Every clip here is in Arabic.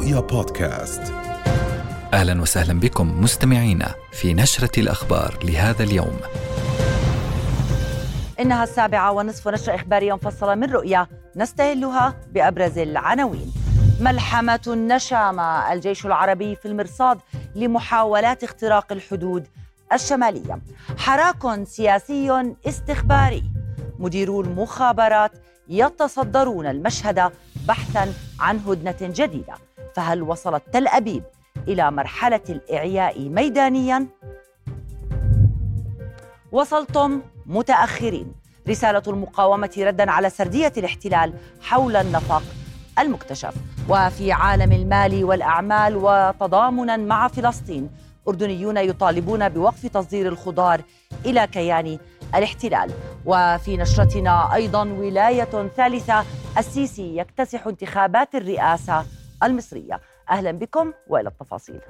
رؤيا بودكاست أهلا وسهلا بكم مستمعينا في نشرة الأخبار لهذا اليوم. إنها السابعة ونصف نشره اخباريه مفصله من رؤيا نستهلها بأبرز العناوين. ملحمة النشامة الجيش العربي في المرصاد لمحاولات اختراق الحدود الشمالية. حراك سياسي استخباري. مديرو المخابرات يتصدرون المشهد بحثا عن هدنة جديدة. فهل وصلت تل أبيب إلى مرحلة الإعياء ميدانيا؟ وصلتم متأخرين. رسالة المقاومة ردا على سردية الاحتلال حول النفق المكتشف. وفي عالم المال والأعمال وتضامنا مع فلسطين أردنيون يطالبون بوقف تصدير الخضار إلى كيان الاحتلال. وفي نشرتنا أيضا ولاية ثالثة السيسي يكتسح انتخابات الرئاسة المصرية. أهلا بكم وإلى التفاصيل.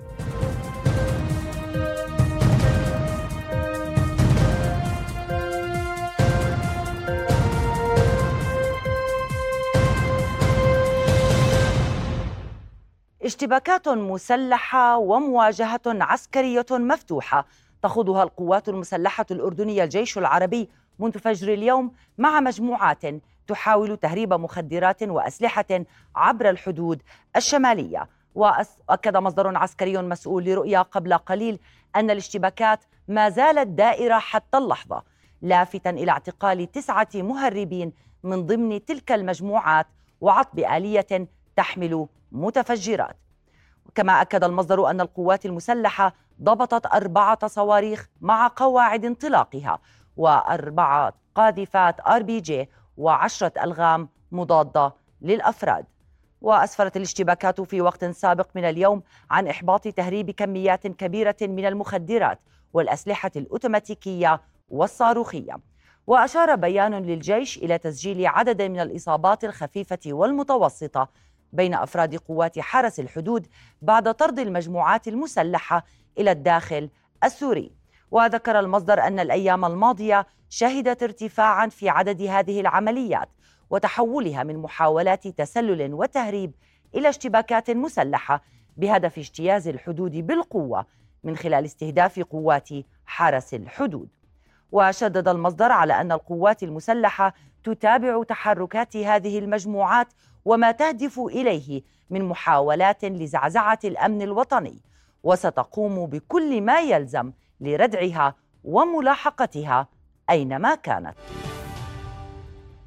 اشتباكات مسلحة ومواجهة عسكرية مفتوحة تخوضها القوات المسلحة الأردنية الجيش العربي منذ فجر اليوم مع مجموعات تحاول تهريب مخدرات وأسلحة عبر الحدود الشمالية. وأكد مصدر عسكري مسؤول لرؤيا قبل قليل أن الاشتباكات ما زالت دائرة حتى اللحظة لافتا إلى اعتقال تسعة مهربين من ضمن تلك المجموعات وعطب آلية تحمل متفجرات. كما أكد المصدر أن القوات المسلحة ضبطت أربعة صواريخ مع قواعد انطلاقها وأربعة قاذفات آر بي جي وعشرة ألغام مضادة للأفراد. وأسفرت الاشتباكات في وقت سابق من اليوم عن إحباط تهريب كميات كبيرة من المخدرات والأسلحة الأوتوماتيكية والصاروخية. وأشار بيان للجيش إلى تسجيل عدد من الإصابات الخفيفة والمتوسطة بين أفراد قوات حرس الحدود بعد طرد المجموعات المسلحة إلى الداخل السوري. وذكر المصدر أن الأيام الماضية شهدت ارتفاعا في عدد هذه العمليات وتحولها من محاولات تسلل وتهريب إلى اشتباكات مسلحة بهدف اجتياز الحدود بالقوة من خلال استهداف قوات حرس الحدود. وشدد المصدر على أن القوات المسلحة تتابع تحركات هذه المجموعات وما تهدف إليه من محاولات لزعزعة الأمن الوطني وستقوم بكل ما يلزم لردعها وملاحقتها أينما كانت.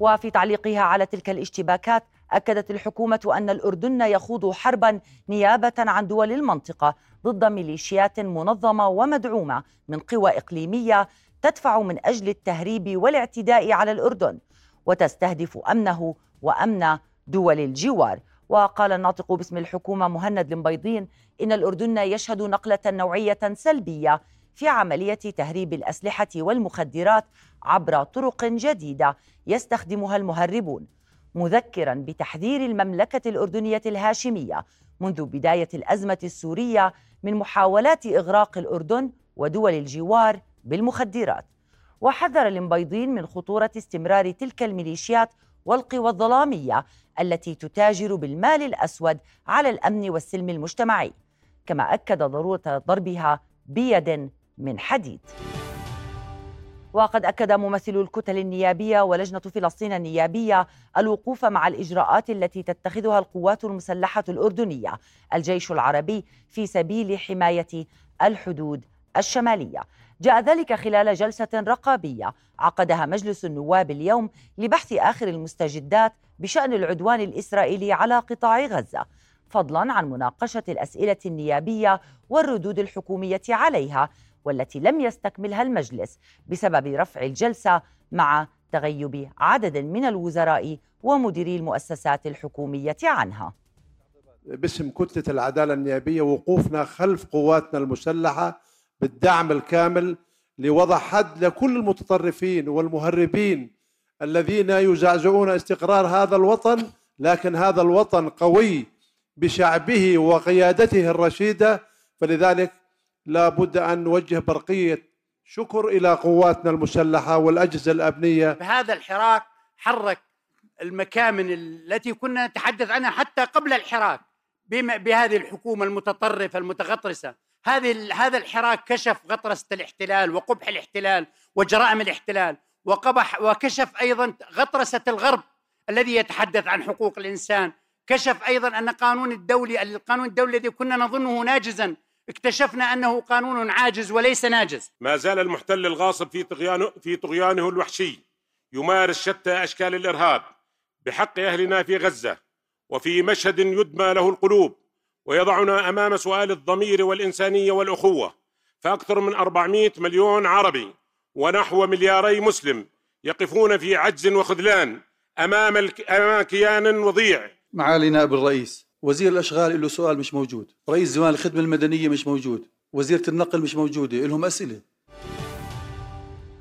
وفي تعليقها على تلك الاشتباكات أكدت الحكومة أن الأردن يخوض حربا نيابة عن دول المنطقة ضد ميليشيات منظمة ومدعومة من قوى إقليمية تدفع من أجل التهريب والاعتداء على الأردن وتستهدف أمنه وأمن دول الجوار وقال الناطق باسم الحكومة مهند المبيضين إن الأردن يشهد نقلة نوعية سلبية في عملية تهريب الأسلحة والمخدرات عبر طرق جديدة يستخدمها المهربون مذكرا بتحذير المملكة الأردنية الهاشمية منذ بداية الأزمة السورية من محاولات إغراق الأردن ودول الجوار بالمخدرات. وحذر المبيضين من خطورة استمرار تلك الميليشيات والقوى الظلامية التي تتاجر بالمال الأسود على الأمن والسلم المجتمعي. كما أكد ضرورة ضربها بيد من حديد. وقد أكد ممثل الكتل النيابية ولجنة فلسطين النيابية الوقوف مع الإجراءات التي تتخذها القوات المسلحة الأردنية الجيش العربي في سبيل حماية الحدود الشمالية. جاء ذلك خلال جلسة رقابية عقدها مجلس النواب اليوم لبحث آخر المستجدات بشأن العدوان الإسرائيلي على قطاع غزة فضلا عن مناقشة الأسئلة النيابية والردود الحكومية عليها والتي لم يستكملها المجلس بسبب رفع الجلسة مع تغيب عدد من الوزراء ومديري المؤسسات الحكومية عنها. باسم كتلة العدالة النيابية وقوفنا خلف قواتنا المسلحة بالدعم الكامل لوضع حد لكل المتطرفين والمهربين الذين يزعزعون استقرار هذا الوطن لكن هذا الوطن قوي بشعبه وقيادته الرشيدة فلذلك لا بد أن نوجه برقية شكر إلى قواتنا المسلحة والأجهزة الأمنية. بهذا الحراك حرك المكامن التي كنا نتحدث عنها حتى قبل الحراك بهذه الحكومة المتطرفة المتغطرسة. هذه هذا الحراك كشف غطرسة الاحتلال وقبح الاحتلال وجرائم الاحتلال وقبح وكشف أيضا غطرسة الغرب الذي يتحدث عن حقوق الإنسان. كشف أيضا أن قانون الدولي القانون الدولي الذي كنا نظنه ناجزا اكتشفنا أنه قانون عاجز وليس ناجز. ما زال المحتل الغاصب في طغيانه, في طغيانه الوحشي يمارس شتى أشكال الإرهاب بحق أهلنا في غزة وفي مشهد يدمى له القلوب ويضعنا أمام سؤال الضمير والإنسانية والأخوة. فأكثر من 400 مليون عربي ونحو ملياري مسلم يقفون في عجز وخذلان أمام, الك... أمام كيان وضيع. معالي نائب الرئيس وزير الأشغال له سؤال مش موجود. رئيس ديوان الخدمة المدنية مش موجود. وزيرة النقل مش موجودة. لهم أسئلة.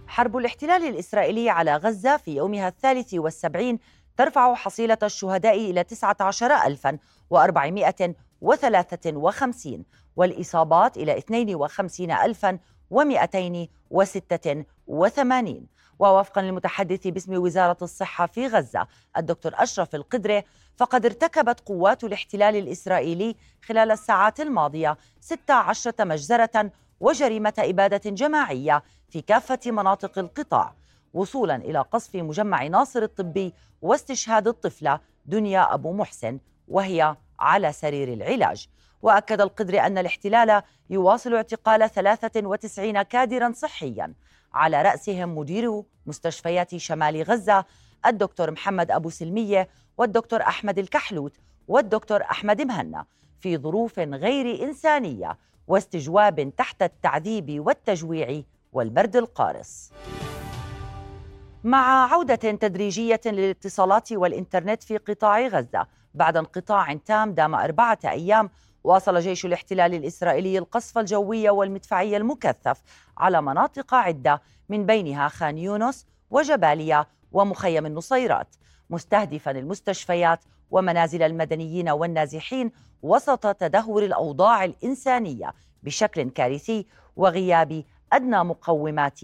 حرب الاحتلال الإسرائيلي على غزة في يومها الثالث والسبعين ترفع حصيلة الشهداء إلى 19453 والإصابات إلى 52286 ووفقا للمتحدث باسم وزارة الصحة في غزة الدكتور أشرف القدرة فقد ارتكبت قوات الاحتلال الإسرائيلي خلال الساعات الماضية 16 مجزرة وجريمة إبادة جماعية في كافة مناطق القطاع وصولا إلى قصف مجمع ناصر الطبي واستشهاد الطفلة دنيا أبو محسن وهي على سرير العلاج. وأكد القدر أن الاحتلال يواصل اعتقال 93 كادرا صحيا. على رأسهم مدير مستشفيات شمال غزة الدكتور محمد أبو سلمية والدكتور أحمد الكحلوت والدكتور أحمد مهنا في ظروف غير إنسانية واستجواب تحت التعذيب والتجويع والبرد القارص. مع عودة تدريجية للاتصالات والإنترنت في قطاع غزة بعد انقطاع تام دام أربعة أيام واصل جيش الاحتلال الإسرائيلي القصف الجوي والمدفعي المكثف على مناطق عدة من بينها خان يونس وجباليا ومخيم النصيرات مستهدفا المستشفيات ومنازل المدنيين والنازحين وسط تدهور الأوضاع الإنسانية بشكل كارثي وغياب أدنى مقومات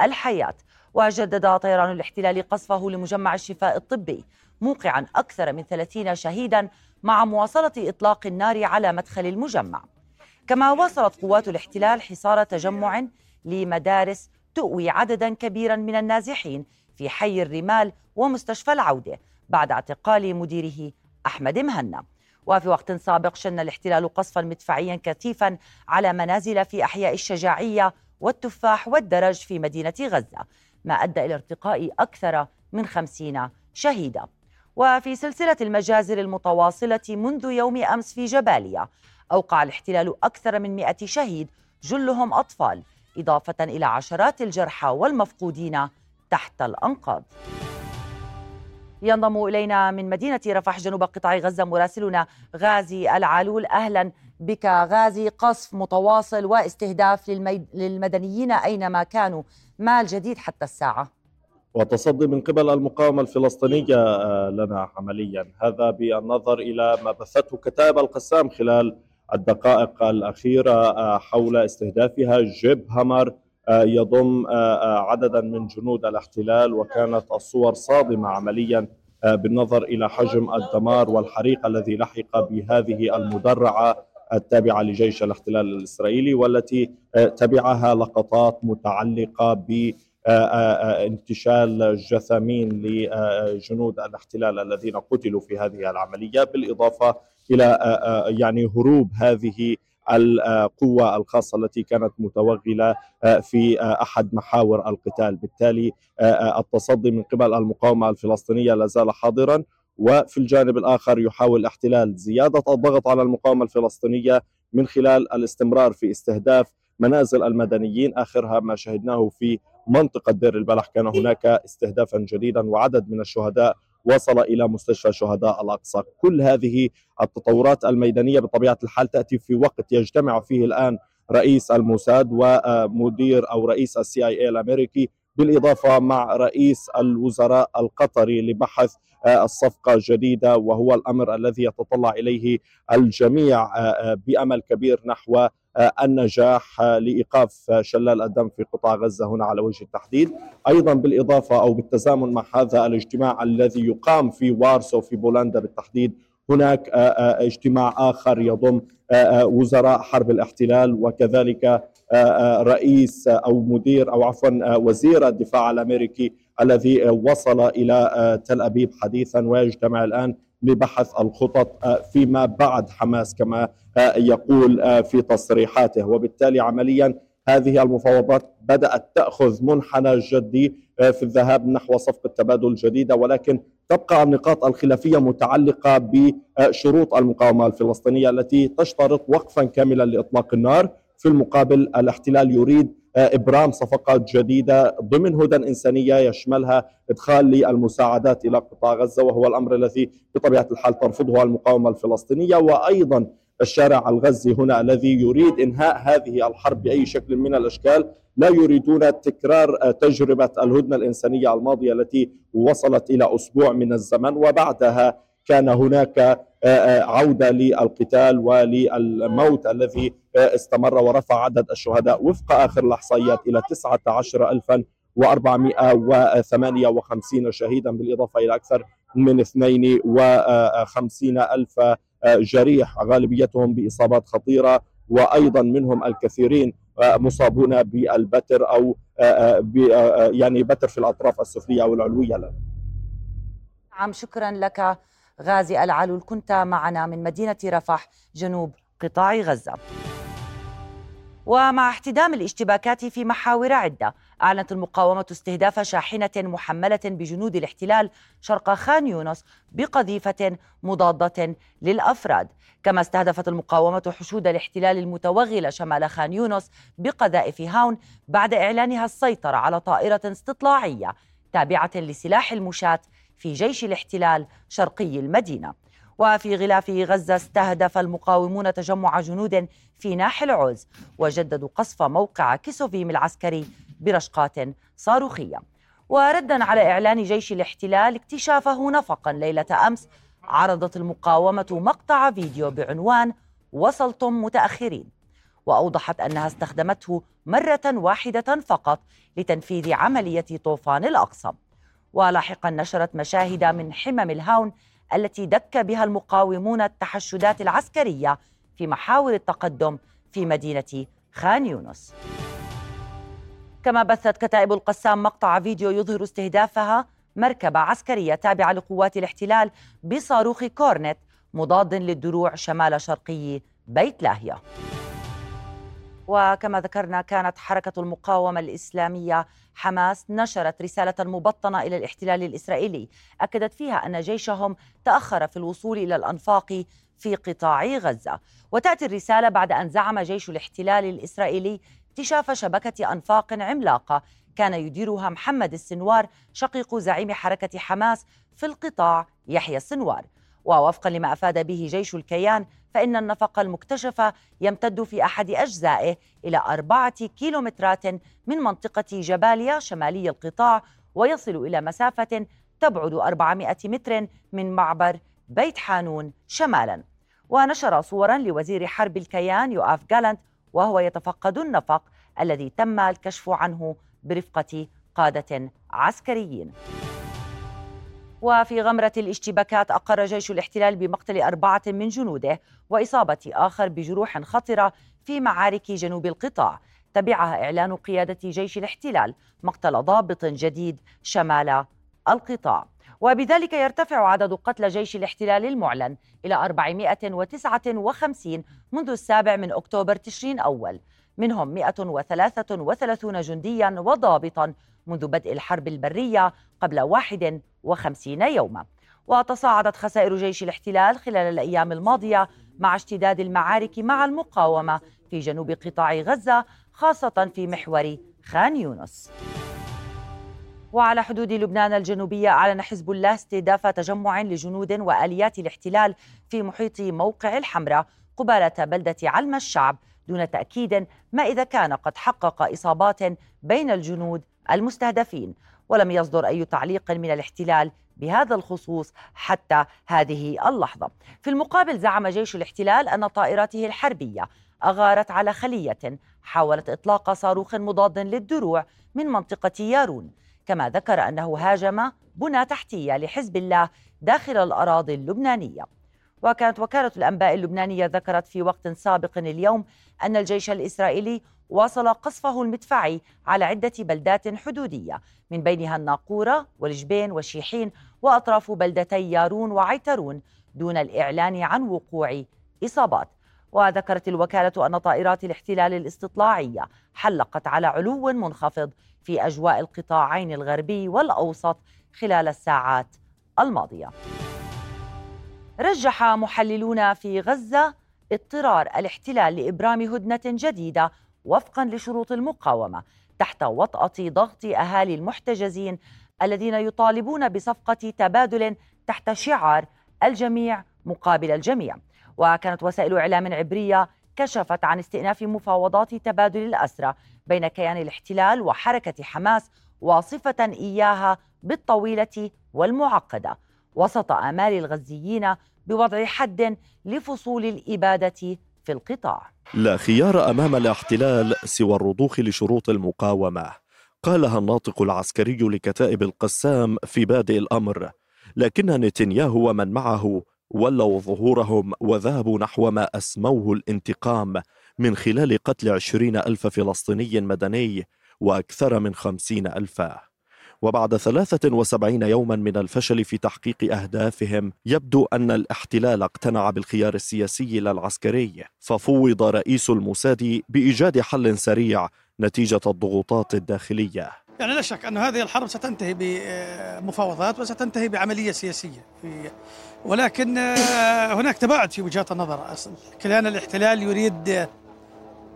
الحياة. وجدد طيران الاحتلال قصفه لمجمع الشفاء الطبي موقعا أكثر من 30 شهيدا مع مواصلة إطلاق النار على مدخل المجمع. كما واصلت قوات الاحتلال حصار تجمع لمدارس تؤوي عددا كبيرا من النازحين في حي الرمال ومستشفى العودة بعد اعتقال مديره أحمد مهنا. وفي وقت سابق شن الاحتلال قصفا مدفعيا كثيفا على منازل في أحياء الشجاعية والتفاح والدرج في مدينة غزة ما أدى إلى ارتقاء أكثر من خمسين شهيدا. وفي سلسلة المجازر المتواصلة منذ يوم أمس في جباليا أوقع الاحتلال أكثر من مئة شهيد جلهم أطفال إضافة إلى عشرات الجرحى والمفقودين تحت الأنقاض. ينضم إلينا من مدينة رفح جنوب قطاع غزة مراسلنا غازي العالول أهلا بك غازي. قصف متواصل واستهداف للمدنيين أينما كانوا. ما الجديد حتى الساعة؟ وتصدي من قبل المقاومة الفلسطينية آه، لنا عمليا هذا بالنظر إلى ما بثته كتائب القسام خلال الدقائق الأخيرة آه، حول استهدافها. جيب هامر آه، يضم عددا من جنود الاحتلال وكانت الصور صادمة عمليا بالنظر إلى حجم الدمار والحريق الذي لحق بهذه المدرعة التابعة لجيش الاحتلال الإسرائيلي والتي تبعها لقطات متعلقة ب انتشال جثامين لجنود الاحتلال الذين قتلوا في هذه العملية بالإضافة إلى يعني هروب هذه القوة الخاصة التي كانت متوغلة في أحد محاور القتال. بالتالي التصدي من قبل المقاومة الفلسطينية لا زال حاضرا وفي الجانب الآخر يحاول الاحتلال زيادة الضغط على المقاومة الفلسطينية من خلال الاستمرار في استهداف منازل المدنيين آخرها ما شهدناه في منطقة دير البلح كان هناك استهدافا جديدا وعدد من الشهداء وصل إلى مستشفى شهداء الأقصى. كل هذه التطورات الميدانية بطبيعة الحال تأتي في وقت يجتمع فيه الآن رئيس الموساد ومدير أو رئيس السي آي الأمريكي بالإضافة مع رئيس الوزراء القطري لبحث الصفقة جديدة وهو الأمر الذي يتطلع إليه الجميع بأمل كبير نحو آه، النجاح آه، لإيقاف آه، شلال الدم في قطاع غزة هنا على وجه التحديد، أيضا بالإضافة أو بالتزامن مع هذا الاجتماع الذي يقام في وارسو في بولندا بالتحديد هناك اجتماع آخر يضم وزراء حرب الاحتلال وكذلك رئيس أو مدير أو عفوا وزير الدفاع الأمريكي الذي وصل إلى تل أبيب حديثا ويجتمع الآن لبحث الخطط فيما بعد حماس كما يقول في تصريحاته. وبالتالي عمليا هذه المفاوضات بدأت تأخذ منحنى جدي في الذهاب نحو صفقة تبادل جديدة ولكن تبقى النقاط الخلافية متعلقة بشروط المقاومة الفلسطينية التي تشترط وقفا كاملا لإطلاق النار. في المقابل الاحتلال يريد إبرام صفقات جديدة ضمن هدى إنسانية يشملها إدخال للمساعدات إلى قطاع غزة وهو الأمر الذي بطبيعة الحال ترفضه المقاومة الفلسطينية. وأيضا الشارع الغزي هنا الذي يريد إنهاء هذه الحرب بأي شكل من الأشكال لا يريدون تكرار تجربة الهدنة الإنسانية الماضية التي وصلت إلى أسبوع من الزمن وبعدها كان هناك عودة للقتال وللموت الذي استمر ورفع عدد الشهداء وفق آخر الأحصائيات إلى 19458 شهيدا بالإضافة إلى أكثر من 52 ألف جريح غالبيتهم بإصابات خطيرة وأيضا منهم الكثيرين مصابون بالبتر أو يعني بتر في الأطراف السفلية أو العلوية نعم شكرا لك غازي العلول. كنت معنا من مدينة رفح جنوب قطاع غزة. ومع احتدام الاشتباكات في محاور عدة أعلنت المقاومة استهداف شاحنة محملة بجنود الاحتلال شرق خان يونس بقذيفة مضادة للأفراد. كما استهدفت المقاومة حشود الاحتلال المتوغلة شمال خان يونس بقذائف هاون بعد إعلانها السيطرة على طائرة استطلاعية تابعة لسلاح المشاة في جيش الاحتلال شرقي المدينة. وفي غلاف غزة استهدف المقاومون تجمع جنود في ناحي العوز وجددوا قصف موقع كيسوفيم العسكري برشقات صاروخية. وردا على إعلان جيش الاحتلال اكتشافه نفقا ليلة أمس عرضت المقاومة مقطع فيديو بعنوان وصلتم متأخرين وأوضحت أنها استخدمته مرة واحدة فقط لتنفيذ عملية طوفان الأقصى. ولاحقا نشرت مشاهد من حمم الهاون التي دك بها المقاومون التحشدات العسكرية في محاور التقدم في مدينة خان يونس. كما بثت كتائب القسام مقطع فيديو يظهر استهدافها مركبة عسكرية تابعة لقوات الاحتلال بصاروخ كورنت مضاد للدروع شمال شرقي بيت لاهيه. وكما ذكرنا كانت حركة المقاومة الإسلامية حماس نشرت رسالة مبطنة إلى الاحتلال الإسرائيلي. أكدت فيها أن جيشهم تأخر في الوصول إلى الأنفاق في قطاع غزة. وتأتي الرسالة بعد أن زعم جيش الاحتلال الإسرائيلي اكتشاف شبكة أنفاق عملاقة. كان يديرها محمد السنوار شقيق زعيم حركة حماس في القطاع يحيى السنوار. ووفقا لما أفاد به جيش الكيان فإن النفق المكتشف يمتد في أحد أجزائه إلى أربعة كيلومترات من منطقة جباليا شمالي القطاع ويصل إلى مسافة تبعد 400 متر من معبر بيت حانون شمالا. ونشر صورا لوزير حرب الكيان يؤاف جالنت وهو يتفقد النفق الذي تم الكشف عنه برفقة قادة عسكريين. وفي غمرة الاشتباكات أقر جيش الاحتلال بمقتل أربعة من جنوده وإصابة آخر بجروح خطرة في معارك جنوب القطاع. تبعها إعلان قيادة جيش الاحتلال مقتل ضابط جديد شمال القطاع. وبذلك يرتفع عدد قتلى جيش الاحتلال المعلن إلى 459 منذ السابع من أكتوبر تشرين أول. منهم 133 جنديا وضابطا منذ بدء الحرب البرية قبل 51 يوما. وتصاعدت خسائر جيش الاحتلال خلال الأيام الماضية مع اشتداد المعارك مع المقاومة في جنوب قطاع غزة خاصة في محور خان يونس. وعلى حدود لبنان الجنوبية أعلن حزب الله استهداف تجمع لجنود وآليات الاحتلال في محيط موقع الحمراء قبالة بلدة علم الشعب دون تأكيد ما إذا كان قد حقق إصابات بين الجنود المستهدفين. ولم يصدر أي تعليق من الاحتلال بهذا الخصوص حتى هذه اللحظة. في المقابل زعم جيش الاحتلال أن طائراته الحربية أغارت على خلية حاولت إطلاق صاروخ مضاد للدروع من منطقة يارون. كما ذكر أنه هاجم بنى تحتية لحزب الله داخل الأراضي اللبنانية. وكانت وكالة الأنباء اللبنانية ذكرت في وقت سابق اليوم أن الجيش الإسرائيلي واصل قصفه المدفعي على عدة بلدات حدودية من بينها الناقورة والجبين وشيحين وأطراف بلدتي يارون وعيترون دون الإعلان عن وقوع إصابات. وذكرت الوكالة أن طائرات الاحتلال الاستطلاعية حلقت على علو منخفض في أجواء القطاعين الغربي والأوسط خلال الساعات الماضية. رجح محللون في غزة اضطرار الاحتلال لإبرام هدنة جديدة وفقا لشروط المقاومة تحت وطأة ضغط أهالي المحتجزين الذين يطالبون بصفقة تبادل تحت شعار الجميع مقابل الجميع. وكانت وسائل إعلام عبرية كشفت عن استئناف مفاوضات تبادل الأسرى بين كيان الاحتلال وحركة حماس واصفة إياها بالطويلة والمعقدة وسط آمال الغزيين بوضع حد لفصول الإبادة في القطاع. لا خيار أمام الاحتلال سوى الرضوخ لشروط المقاومة. قالها الناطق العسكري لكتائب القسام في بادئ الأمر. لكن نتنياهو ومن معه ولوا ظهورهم وذهبوا نحو ما أسموه الانتقام من خلال قتل عشرين ألف فلسطيني مدني وأكثر من خمسين ألفا. وبعد 73 يوما من الفشل في تحقيق أهدافهم يبدو أن الاحتلال اقتنع بالخيار السياسي لا العسكري ففوض رئيس الموساد بإيجاد حل سريع نتيجة الضغوطات الداخلية. يعني لا شك أن هذه الحرب ستنتهي بمفاوضات وستنتهي بعملية سياسية في ولكن هناك تباعد في وجهات النظر. كيان الاحتلال يريد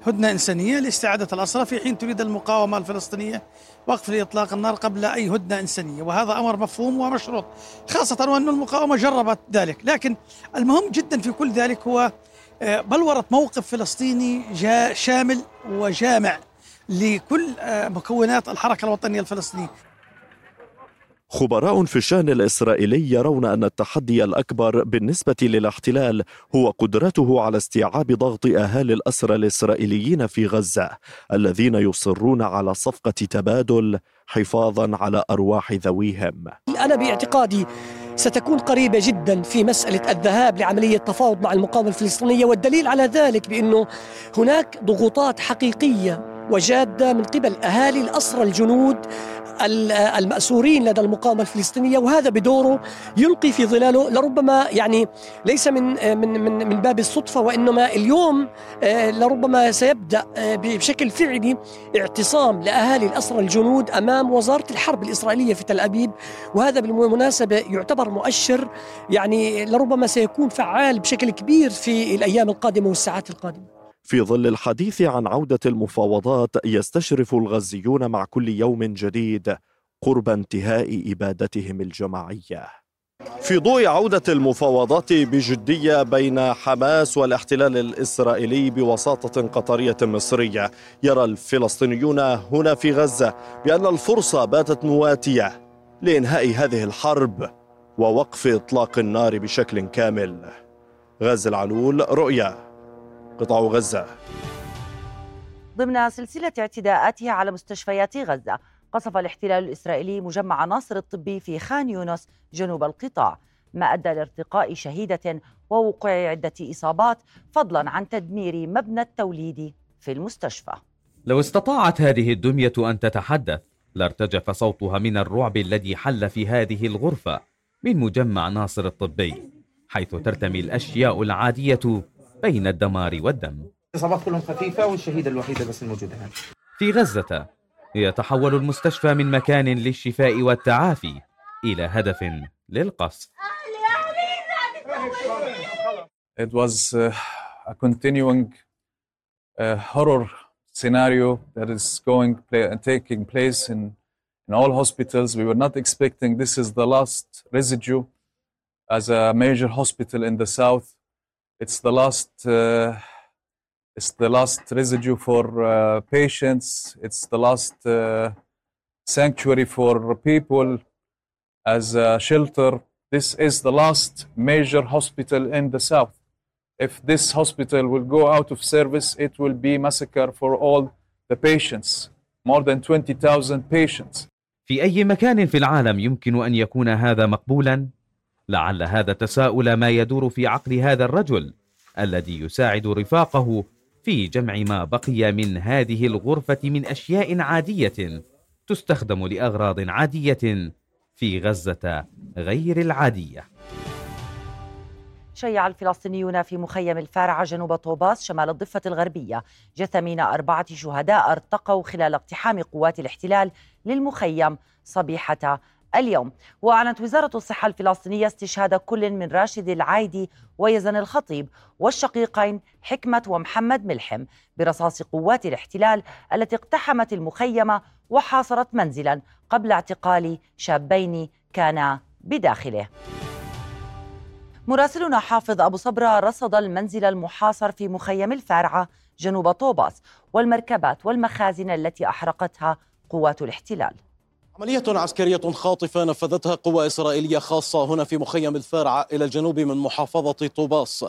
هدنة إنسانية لاستعادة الأسرى في حين تريد المقاومة الفلسطينية وقف لإطلاق النار قبل أي هدنة إنسانية. وهذا أمر مفهوم ومشروط خاصة وأن المقاومة جربت ذلك. لكن المهم جدا في كل ذلك هو آه، بلورة موقف فلسطيني شامل وجامع لكل آه، مكونات الحركة الوطنية الفلسطينية. خبراء في الشأن الإسرائيلي يرون أن التحدي الأكبر بالنسبة للاحتلال هو قدرته على استيعاب ضغط أهالي الأسرى الإسرائيليين في غزة الذين يصرون على صفقة تبادل حفاظا على أرواح ذويهم. أنا باعتقادي ستكون قريبة جدا في مسألة الذهاب لعملية تفاوض مع المقاومة الفلسطينية والدليل على ذلك بأنه هناك ضغوطات حقيقية وجادة من قبل أهالي الأسرى الجنود المأسورين لدى المقاومة الفلسطينية وهذا بدوره يلقي في ظلاله لربما يعني ليس من من من من باب الصدفة وإنما اليوم آه، لربما سيبدأ آه، بشكل فعلي اعتصام لأهالي الأسرى الجنود أمام وزارة الحرب الإسرائيلية في تل أبيب. وهذا بالمناسبة يعتبر مؤشر يعني لربما سيكون فعال بشكل كبير في الأيام القادمة والساعات القادمة. في ظل الحديث عن عودة المفاوضات يستشرف الغزيون مع كل يوم جديد قرب انتهاء إبادتهم الجماعية. في ضوء عودة المفاوضات بجدية بين حماس والاحتلال الإسرائيلي بوساطة قطرية مصرية يرى الفلسطينيون هنا في غزة بأن الفرصة باتت مواتية لإنهاء هذه الحرب ووقف إطلاق النار بشكل كامل. غاز العلول رؤيا. قطاع غزة. ضمن سلسلة اعتداءاتها على مستشفيات غزة قصف الاحتلال الإسرائيلي مجمع ناصر الطبي في خان يونس جنوب القطاع. ما أدى لارتقاء شهيدة ووقوع عدة إصابات فضلا عن تدمير مبنى التوليد في المستشفى. لو استطاعت هذه الدمية أن تتحدث لارتجف صوتها من الرعب الذي حل في هذه الغرفة من مجمع ناصر الطبي حيث ترتمي الأشياء العادية بين الدمار والدم الإصابات كلهم خفيفة والشهيدة الوحيدة بس الموجودة هنا في غزة يتحول المستشفى من مكان للشفاء والتعافي إلى هدف للقصف It was uh, a continuing uh, horror scenario that is going play, uh, taking place in in all hospitals. We were not expecting this is the last residue as a major hospital in the south it's the last uh, it's the last residue for uh, patients it's the last uh, sanctuary for people as a shelter this is the last major hospital in the south if this hospital will go out of service it will be massacre for all the patients more than 20,000 patients في أي مكان في العالم يمكن أن يكون هذا مقبولا لعل هذا التساؤل ما يدور في عقل هذا الرجل الذي يساعد رفاقه في جمع ما بقي من هذه الغرفة من أشياء عادية تستخدم لأغراض عادية في غزة غير العادية. شيع الفلسطينيون في مخيم الفارعة جنوب طوباس شمال الضفة الغربية. جثمين أربعة شهداء ارتقوا خلال اقتحام قوات الاحتلال للمخيم صبيحة اليوم. وأعلنت وزارة الصحة الفلسطينية استشهاد كل من راشد العايدي ويزن الخطيب والشقيقين حكمة ومحمد ملحم برصاص قوات الاحتلال التي اقتحمت المخيم وحاصرت منزلا قبل اعتقال شابين كانا بداخله. مراسلنا حافظ أبو صبرة رصد المنزل المحاصر في مخيم الفارعة جنوب طوباس والمركبات والمخازن التي أحرقتها قوات الاحتلال. عملية عسكرية خاطفة نفذتها قوة إسرائيلية خاصة هنا في مخيم الفارعة إلى الجنوب من محافظة طوباس.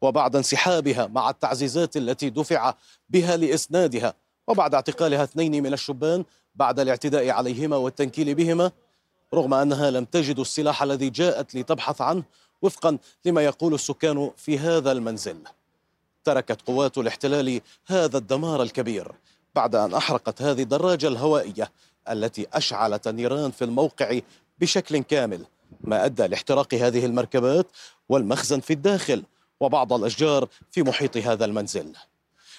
وبعد انسحابها مع التعزيزات التي دفع بها لإسنادها وبعد اعتقالها اثنين من الشبان بعد الاعتداء عليهما والتنكيل بهما رغم أنها لم تجد السلاح الذي جاءت لتبحث عنه وفقا لما يقول السكان في هذا المنزل. تركت قوات الاحتلال هذا الدمار الكبير بعد أن أحرقت هذه الدراجة الهوائية التي أشعلت النيران في الموقع بشكل كامل ما أدى لاحتراق هذه المركبات والمخزن في الداخل وبعض الأشجار في محيط هذا المنزل.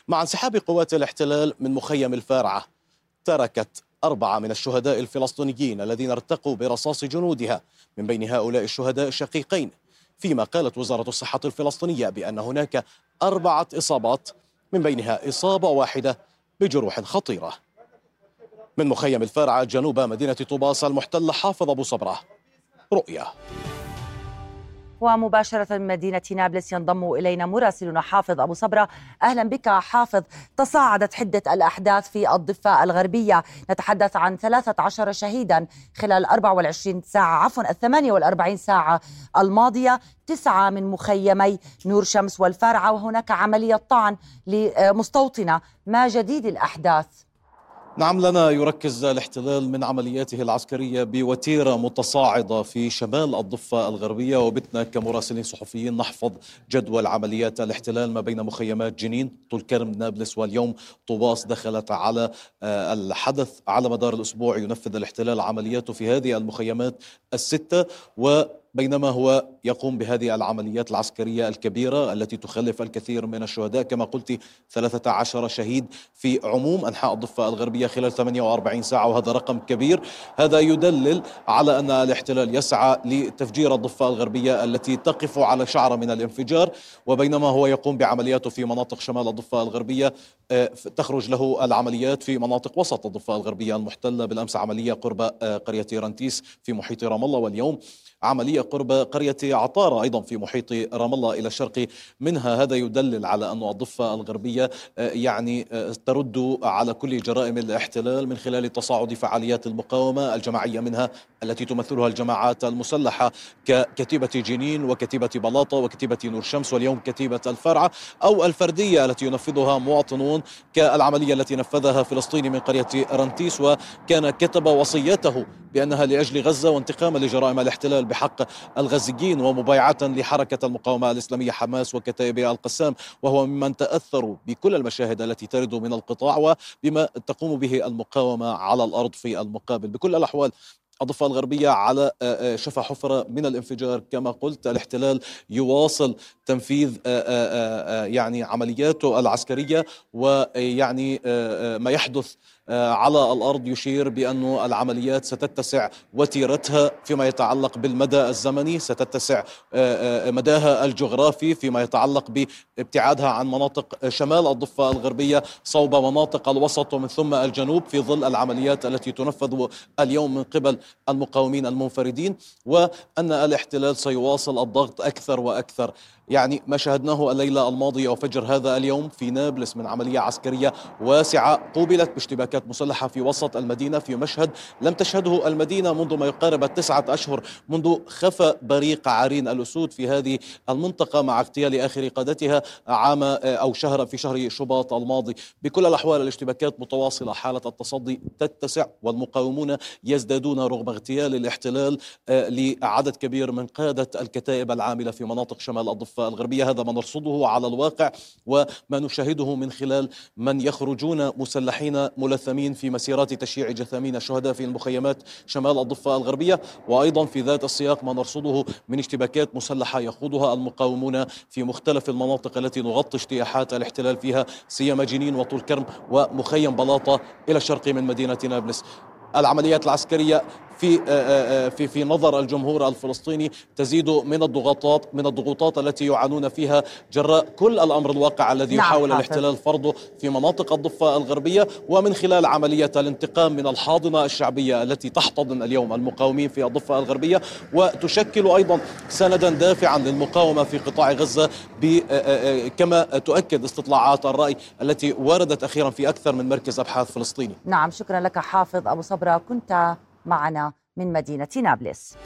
مع انسحاب قوات الاحتلال من مخيم الفارعة تركت أربعة من الشهداء الفلسطينيين الذين ارتقوا برصاص جنودها من بين هؤلاء الشهداء الشقيقين فيما قالت وزارة الصحة الفلسطينية بأن هناك أربعة إصابات من بينها إصابة واحدة بجروح خطيرة. من مخيم الفارعة جنوب مدينة طوباس المحتلة حافظ أبو صبرة. رؤيا. ومباشرة من مدينة نابلس ينضم إلينا مراسلنا حافظ أبو صبرة. أهلا بك حافظ. تصاعدت حدة الأحداث في الضفة الغربية. نتحدث عن 13 شهيدا خلال 24 ساعة عفوا ال 48 ساعة الماضية. تسعة من مخيمي نور شمس والفارعة وهناك عملية طعن لمستوطنة. ما جديد الأحداث؟ نعم لنا يركز الاحتلال من عملياته العسكرية بوتيرة متصاعدة في شمال الضفة الغربية وبتنا كمراسلين صحفيين نحفظ جدول عمليات الاحتلال ما بين مخيمات جنين طول كرم نابلس واليوم. طوباس دخلت على آه، الحدث على مدار الأسبوع ينفذ الاحتلال عملياته في هذه المخيمات الستة و بينما هو يقوم بهذه العمليات العسكرية الكبيرة التي تخلف الكثير من الشهداء كما قلت 13 شهيد في عموم أنحاء الضفة الغربية خلال 48 ساعة وهذا رقم كبير. هذا يدلل على أن الاحتلال يسعى لتفجير الضفة الغربية التي تقف على شعرة من الانفجار وبينما هو يقوم بعملياته في مناطق شمال الضفة الغربية. آه، تخرج له العمليات في مناطق وسط الضفة الغربية المحتلة بالأمس عملية قرب آه، قرية رنتيس في محيط رام الله واليوم. عملية قرب قرية عطارة أيضا في محيط رام الله إلى الشرق منها. هذا يدلل على أن الضفة الغربية آه، يعني آه، ترد على كل جرائم الاحتلال من خلال تصاعد فعاليات المقاومة الجماعية منها التي تمثلها الجماعات المسلحة ككتيبة جنين وكتيبة بلاطة وكتيبة نور شمس واليوم كتيبة الفرعة أو الفردية التي ينفذها مواطنون كالعملية التي نفذها فلسطيني من قرية رنتيس وكان كتب وصيته بأنها لأجل غزة وانتقاما لجرائم الاحتلال بحق الغزيين ومبايعة لحركة المقاومة الإسلامية حماس وكتائب القسام وهو ممن تأثروا بكل المشاهد التي ترد من القطاع وبما تقوم به المقاومة على الأرض في المقابل. بكل الأحوال الضفة الغربية على آه، آه، شفا حفرة من الانفجار. كما قلت الاحتلال يواصل تنفيذ آه، يعني عملياته العسكرية ويعني ما يحدث على الأرض يشير بأن العمليات ستتسع وتيرتها فيما يتعلق بالمدى الزمني ستتسع مداها الجغرافي فيما يتعلق بابتعادها عن مناطق شمال الضفة الغربية صوب مناطق الوسط ومن ثم الجنوب في ظل العمليات التي تنفذ اليوم من قبل المقاومين المنفردين وأن الاحتلال سيواصل الضغط أكثر وأكثر. يعني ما شاهدناه الليلة الماضية وفجر هذا اليوم في نابلس من عملية عسكرية واسعة قوبلت باشتباكات مسلحة في وسط المدينة في مشهد لم تشهده المدينة منذ ما يقارب التسعة أشهر منذ خفى بريق عرين الأسود في هذه المنطقة مع اغتيال آخر قادتها عام أو شهر في شهر شباط الماضي. بكل الأحوال الاشتباكات متواصلة حالة التصدي تتسع والمقاومون يزدادون رغم اغتيال الاحتلال آه، لعدد كبير من قادة الكتائب العاملة في مناطق شمال الضفة. الغربية هذا ما نرصده على الواقع وما نشاهده من خلال من يخرجون مسلحين ملثمين في مسيرات تشييع جثامين الشهداء في المخيمات شمال الضفة الغربية. وأيضا في ذات السياق ما نرصده من اشتباكات مسلحة يخوضها المقاومون في مختلف المناطق التي نغطي اجتياحات الاحتلال فيها سيما جنين وطول كرم ومخيم بلاطة إلى الشرق من مدينة نابلس. العمليات العسكرية في آه، آه، آه، في في نظر الجمهور الفلسطيني تزيد من الضغوطات من الضغوطات التي يعانون فيها جراء كل الأمر الواقع الذي نعم يحاول حافظ. الاحتلال فرضه في مناطق الضفة الغربية ومن خلال عملية الانتقام من الحاضنة الشعبية التي تحتضن اليوم المقاومين في الضفة الغربية وتشكل أيضا سندا دافعا للمقاومة في قطاع غزة كما تؤكد استطلاعات الرأي التي وردت أخيرا في أكثر من مركز أبحاث فلسطيني. نعم شكرا لك حافظ أبو صبرة كنت معنا من مدينة نابلس.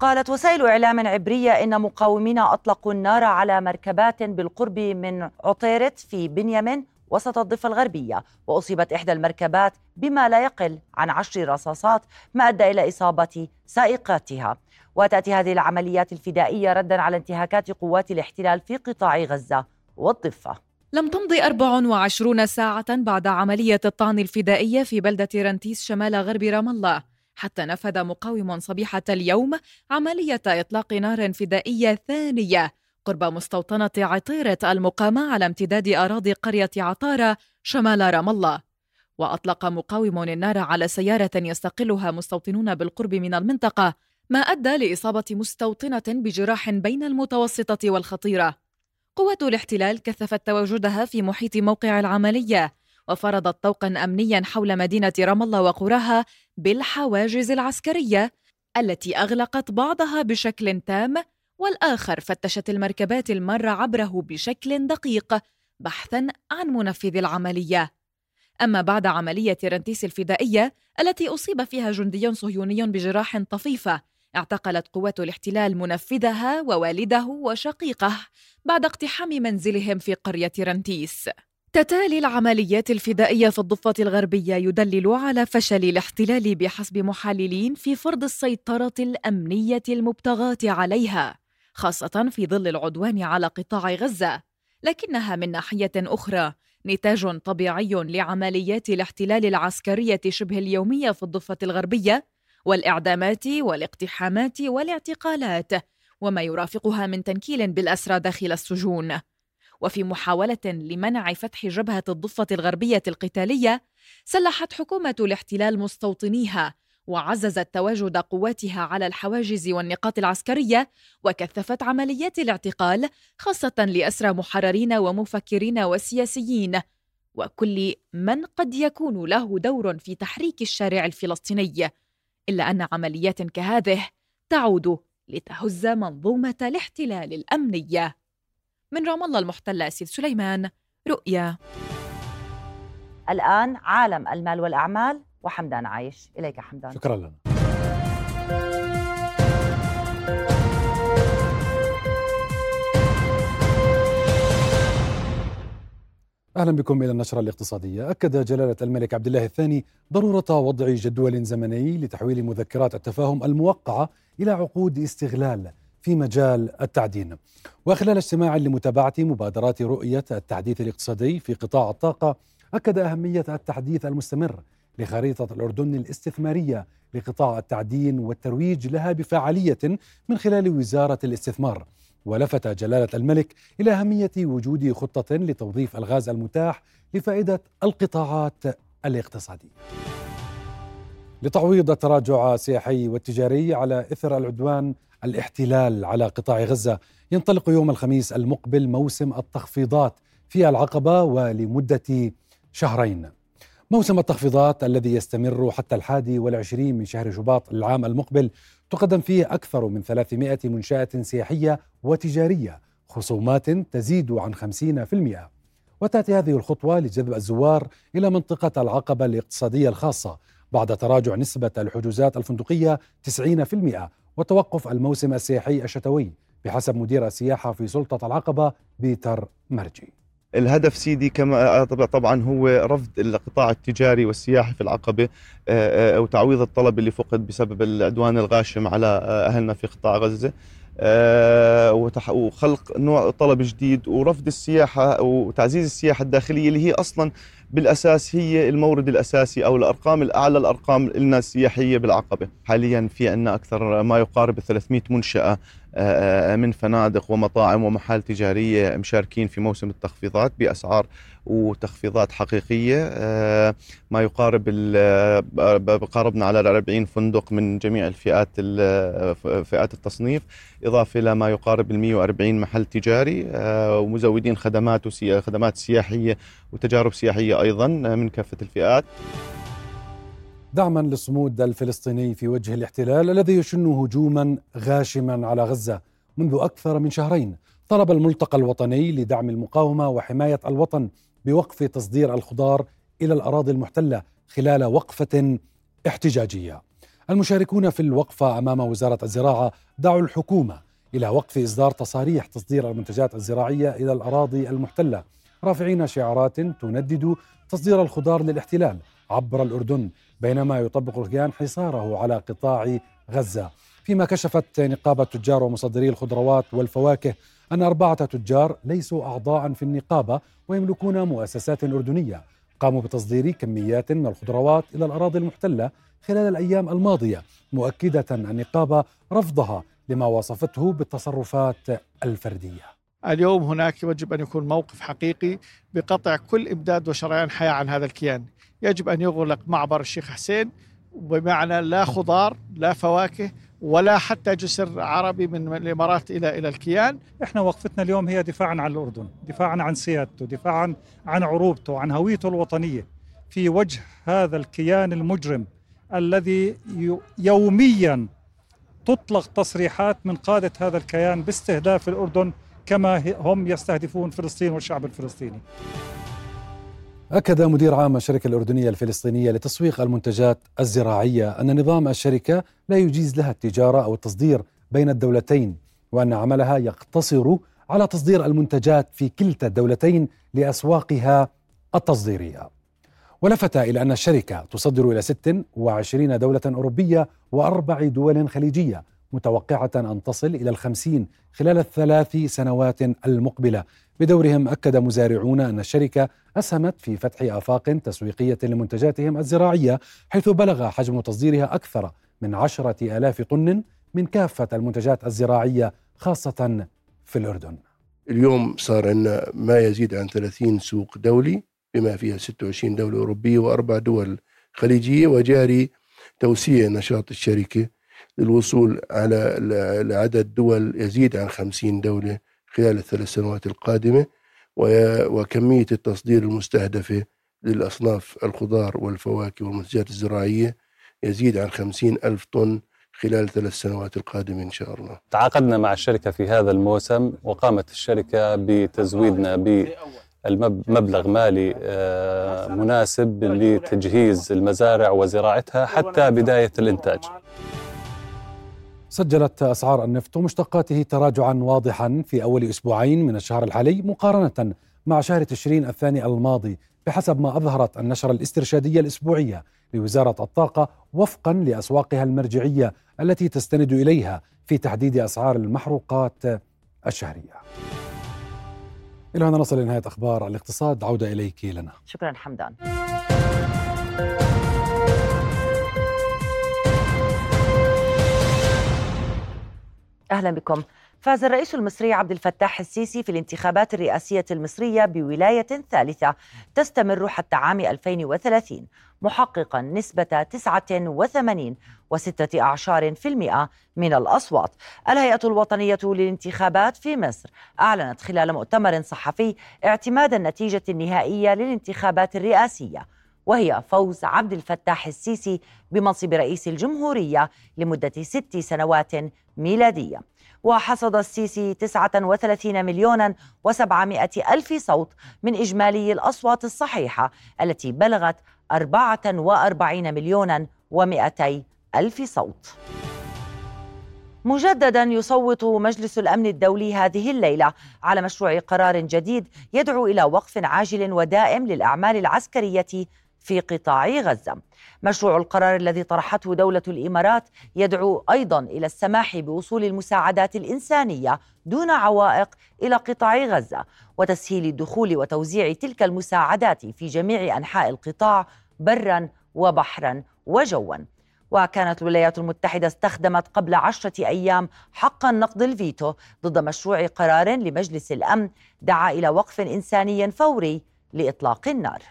قالت وسائل إعلام عبرية إن مقاومين أطلقوا النار على مركبات بالقرب من عطيرت في بنيامين وسط الضفة الغربية وأصيبت إحدى المركبات بما لا يقل عن عشر رصاصات ما أدى إلى إصابة سائقاتها. وتأتي هذه العمليات الفدائية ردا على انتهاكات قوات الاحتلال في قطاع غزة والضفة. لم تمض 24 ساعة بعد عملية الطعن الفدائية في بلدة رنتيس شمال غرب رام الله. حتى نفذ مقاوم صبيحة اليوم عملية إطلاق نار فدائية ثانية. قرب مستوطنة عطيرة المقامة على امتداد أراضي قرية عطارة شمال رام الله. وأطلق مقاوم النار على سيارة يستقلها مستوطنون بالقرب من المنطقة ما أدى لإصابة مستوطنة بجراح بين المتوسطة والخطيرة. قوة الاحتلال كثفت تواجدها في محيط موقع العملية وفرضت طوقا أمنيا حول مدينة رام الله وقراها بالحواجز العسكرية التي أغلقت بعضها بشكل تام والآخر فتشت المركبات المارة عبره بشكل دقيق بحثا عن منفذ العملية. أما بعد عملية رنتيس الفدائية التي أصيب فيها جندي صهيوني بجراح طفيفة اعتقلت قوات الاحتلال منفذها ووالده وشقيقه بعد اقتحام منزلهم في قرية رنتيس. تتالي العمليات الفدائية في الضفة الغربية يدلل على فشل الاحتلال بحسب محللين في فرض السيطرة الأمنية المبتغاة عليها خاصة في ظل العدوان على قطاع غزة. لكنها من ناحية أخرى نتاج طبيعي لعمليات الاحتلال العسكرية شبه اليومية في الضفة الغربية والإعدامات والاقتحامات والاعتقالات وما يرافقها من تنكيل بالأسرى داخل السجون. وفي محاولة لمنع فتح جبهة الضفة الغربية القتالية سلحت حكومة الاحتلال مستوطنيها وعززت تواجد قواتها على الحواجز والنقاط العسكرية وكثفت عمليات الاعتقال خاصة لأسرى محررين ومفكرين وسياسيين. وكل من قد يكون له دور في تحريك الشارع الفلسطيني. إلا أن عمليات كهذه تعود لتهز منظومة الاحتلال الأمنية من رام الله المحتلة سيد سليمان رؤيا. الآن عالم المال والأعمال وحمدان عايش. إليك حمدان. شكرا لنا. أهلا بكم إلى النشرة الاقتصادية، أكد جلالة الملك عبد الله الثاني ضرورة وضع جدول زمني لتحويل مذكرات التفاهم الموقعة إلى عقود استغلال في مجال التعدين. وخلال اجتماع لمتابعة مبادرات رؤية التحديث الاقتصادي في قطاع الطاقة، أكد أهمية التحديث المستمر لخريطة الأردن الاستثمارية لقطاع التعدين والترويج لها بفعالية من خلال وزارة الاستثمار. ولفت جلالة الملك إلى أهمية وجود خطة لتوظيف ألغاز المتاح لفائدة القطاعات الاقتصادية. لتعويض التراجع السياحي والتجاري على إثر العدوان الاحتلال على قطاع غزة ينطلق يوم الخميس المقبل موسم التخفيضات في العقبة ولمدة شهرين موسم التخفيضات الذي يستمر حتى الحادي والعشرين من شهر شباط العام المقبل تقدم فيه أكثر من 300 منشأة سياحية وتجارية خصومات تزيد عن 50% وتأتي هذه الخطوة لجذب الزوار إلى منطقة العقبة الاقتصادية الخاصة بعد تراجع نسبة الحجوزات الفندقية 90% وتوقف الموسم السياحي الشتوي بحسب مدير السياحة في سلطة العقبة بيتر مرجي. الهدف سيدي كما طبعا هو رفض القطاع التجاري والسياحي في العقبة أو تعويض الطلب اللي فقد بسبب العدوان الغاشم على أهلنا في قطاع غزة. وخلق نوع طلب جديد ورفض السياحة وتعزيز السياحة الداخلية اللي هي أصلا بالأساس هي المورد الأساسي أو الأرقام الأعلى الأرقام لنا السياحية بالعقبة، حاليا في عندنا أكثر ما يقارب 300 منشأة من فنادق ومطاعم ومحال تجارية مشاركين في موسم التخفيضات بأسعار وتخفيضات حقيقية. ما يقارب قاربنا على 40 فندق من جميع الفئات فئات التصنيف إضافة إلى ما يقارب ال 140 محل تجاري ومزودين خدمات خدمات سياحية وتجارب سياحية أيضا من كافة الفئات. دعما للصمود الفلسطيني في وجه الاحتلال الذي يشن هجوما غاشما على غزة منذ أكثر من شهرين طلب الملتقى الوطني لدعم المقاومة وحماية الوطن بوقف تصدير الخضار إلى الأراضي المحتلة خلال وقفة احتجاجية. المشاركون في الوقفة أمام وزارة الزراعة دعوا الحكومة إلى وقف إصدار تصاريح تصدير المنتجات الزراعية إلى الأراضي المحتلة رافعين شعارات تندد تصدير الخضار للاحتلال عبر الأردن بينما يطبق الكيان حصاره على قطاع غزة. فيما كشفت نقابة تجار ومصدري الخضروات والفواكه أن أربعة تجار ليسوا أعضاء في النقابة ويملكون مؤسسات أردنية. قاموا بتصدير كميات من الخضروات إلى الأراضي المحتلة خلال الأيام الماضية مؤكدة النقابة رفضها لما وصفته بالتصرفات الفردية. اليوم هناك يجب أن يكون موقف حقيقي بقطع كل إمداد وشريان حياة عن هذا الكيان، يجب أن يغلق معبر الشيخ حسين بمعنى لا خضار لا فواكه ولا حتى جسر عربي من الإمارات إلى إلى الكيان. إحنا وقفتنا اليوم هي دفاعا عن الأردن دفاعا عن سيادته دفاعا عن عروبته عن هويته الوطنية. في وجه هذا الكيان المجرم الذي يوميا تطلق تصريحات من قادة هذا الكيان باستهداف الأردن كما هم يستهدفون فلسطين والشعب الفلسطيني. أكد مدير عام الشركة الأردنية الفلسطينية لتسويق المنتجات الزراعية أن نظام الشركة لا يجيز لها التجارة أو التصدير بين الدولتين وأن عملها يقتصر على تصدير المنتجات في كلتا الدولتين لأسواقها التصديرية. ولفت إلى أن الشركة تصدر إلى 26 دولة أوروبية وأربع دول خليجية متوقعة أن تصل إلى الخمسين خلال الثلاث سنوات المقبلة. بدورهم أكد مزارعون أن الشركة أسهمت في فتح آفاق تسويقية لمنتجاتهم الزراعية حيث بلغ حجم تصديرها أكثر من عشرة آلاف طن من كافة المنتجات الزراعية خاصة في الأردن. اليوم صار عندنا ما يزيد عن 30 سوق دولي بما فيها 26 دولة أوروبية وأربع دول خليجية وجاري توسيع نشاط الشركة. للوصول على عدد دول يزيد عن 50 دولة خلال الثلاث سنوات القادمة وكمية التصدير المستهدفة للأصناف الخضار والفواكه والمنتجات الزراعية يزيد عن 50 ألف طن خلال ثلاث سنوات القادمة إن شاء الله. تعاقدنا مع الشركة في هذا الموسم وقامت الشركة بتزويدنا بمبلغ مالي آه، مناسب لتجهيز المزارع وزراعتها حتى بداية الإنتاج. سجلت أسعار النفط ومشتقاته تراجعا واضحا في أول أسبوعين من الشهر الحالي مقارنة مع شهر تشرين الثاني الماضي بحسب ما أظهرت النشرة الاسترشادية الأسبوعية لوزارة الطاقة وفقا لأسواقها المرجعية التي تستند إليها في تحديد أسعار المحروقات الشهرية. إلى هنا نصل لنهاية أخبار الاقتصاد عودة إليك لنا. شكرا حمدان. أهلا بكم. فاز الرئيس المصري عبد الفتاح السيسي في الانتخابات الرئاسية المصرية بولاية ثالثة تستمر حتى عام 2030 محققا نسبة 89 وستة أعشار في المئة من الأصوات الهيئة الوطنية للانتخابات في مصر أعلنت خلال مؤتمر صحفي اعتماد النتيجة النهائية للانتخابات الرئاسية وهي فوز عبد الفتاح السيسي بمنصب رئيس الجمهورية لمدة ست سنوات ميلادية. وحصد السيسي 39 مليونا و700 ألف صوت من إجمالي الأصوات الصحيحة التي بلغت 44 مليونا و200 ألف صوت. مجددا يصوت مجلس الأمن الدولي هذه الليلة على مشروع قرار جديد يدعو إلى وقف عاجل ودائم للأعمال العسكرية في قطاع غزة. مشروع القرار الذي طرحته دولة الإمارات يدعو أيضا إلى السماح بوصول المساعدات الإنسانية دون عوائق إلى قطاع غزة وتسهيل الدخول وتوزيع تلك المساعدات في جميع أنحاء القطاع برا وبحرا وجوا. وكانت الولايات المتحدة استخدمت قبل عشرة أيام حق النقد الفيتو ضد مشروع قرار لمجلس الأمن دعا إلى وقف إنساني فوري لإطلاق النار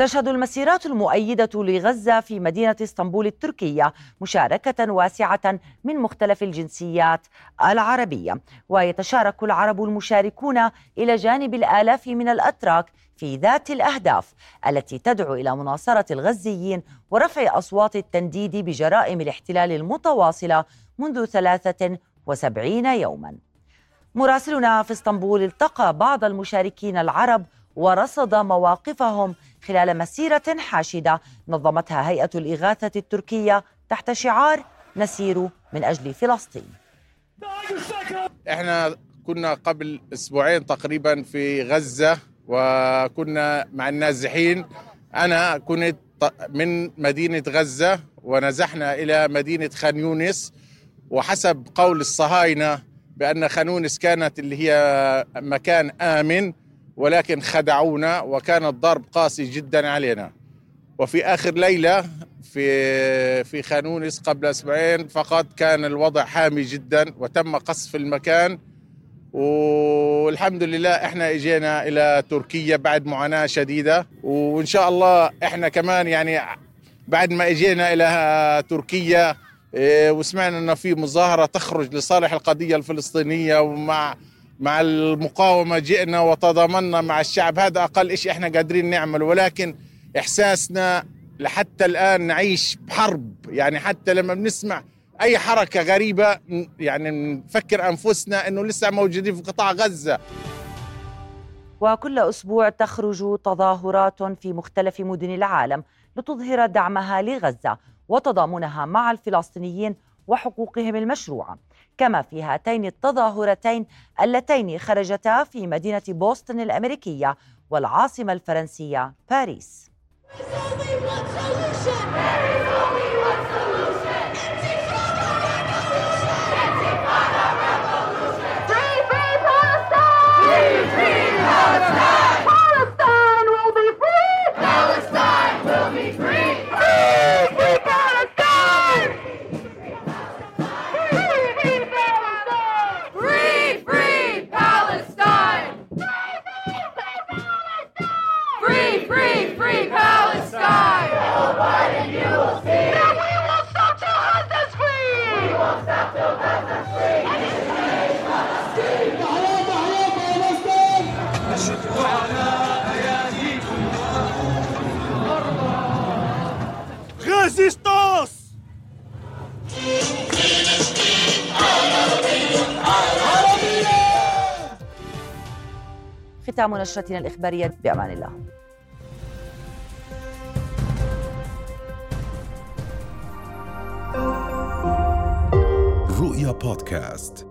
تشهد المسيرات المؤيدة لغزة في مدينة اسطنبول التركية مشاركة واسعة من مختلف الجنسيات العربية. ويتشارك العرب المشاركون إلى جانب الآلاف من الأتراك في ذات الأهداف التي تدعو إلى مناصرة الغزيين ورفع أصوات التنديد بجرائم الاحتلال المتواصلة منذ 73 يوما. مراسلنا في اسطنبول التقى بعض المشاركين العرب ورصد مواقفهم خلال مسيرة حاشدة نظمتها هيئة الإغاثة التركية تحت شعار نسير من أجل فلسطين. إحنا كنا قبل أسبوعين تقريبا في غزة وكنا مع النازحين. أنا كنت من مدينة غزة ونزحنا إلى مدينة خان يونس. وحسب قول الصهاينة بأن خان يونس كانت اللي هي مكان آمن. ولكن خدعونا وكان الضرب قاسي جدا علينا. وفي آخر ليلة في في خانونس قبل أسبوعين فقط كان الوضع حامي جدا وتم قصف المكان. والحمد لله إحنا إجينا إلى تركيا بعد معاناة شديدة. وإن شاء الله إحنا كمان يعني بعد ما إجينا إلى تركيا إيه، وسمعنا إنه في مظاهرة تخرج لصالح القضية الفلسطينية ومع مع المقاومة جئنا وتضامنا مع الشعب. هذا أقل شيء إحنا قادرين نعمل ولكن إحساسنا لحتى الآن نعيش بحرب. يعني حتى لما بنسمع أي حركة غريبة يعني نفكر أنفسنا إنه لسه موجودين في قطاع غزة. وكل أسبوع تخرج تظاهرات في مختلف مدن العالم لتظهر دعمها لغزة وتضامنها مع الفلسطينيين وحقوقهم المشروعة. كما في هاتين التظاهرتين اللتين خرجتا في مدينة بوسطن الأمريكية والعاصمة الفرنسية باريس. ختام نشرتنا الإخبارية بأمان الله. رؤيا بودكاست.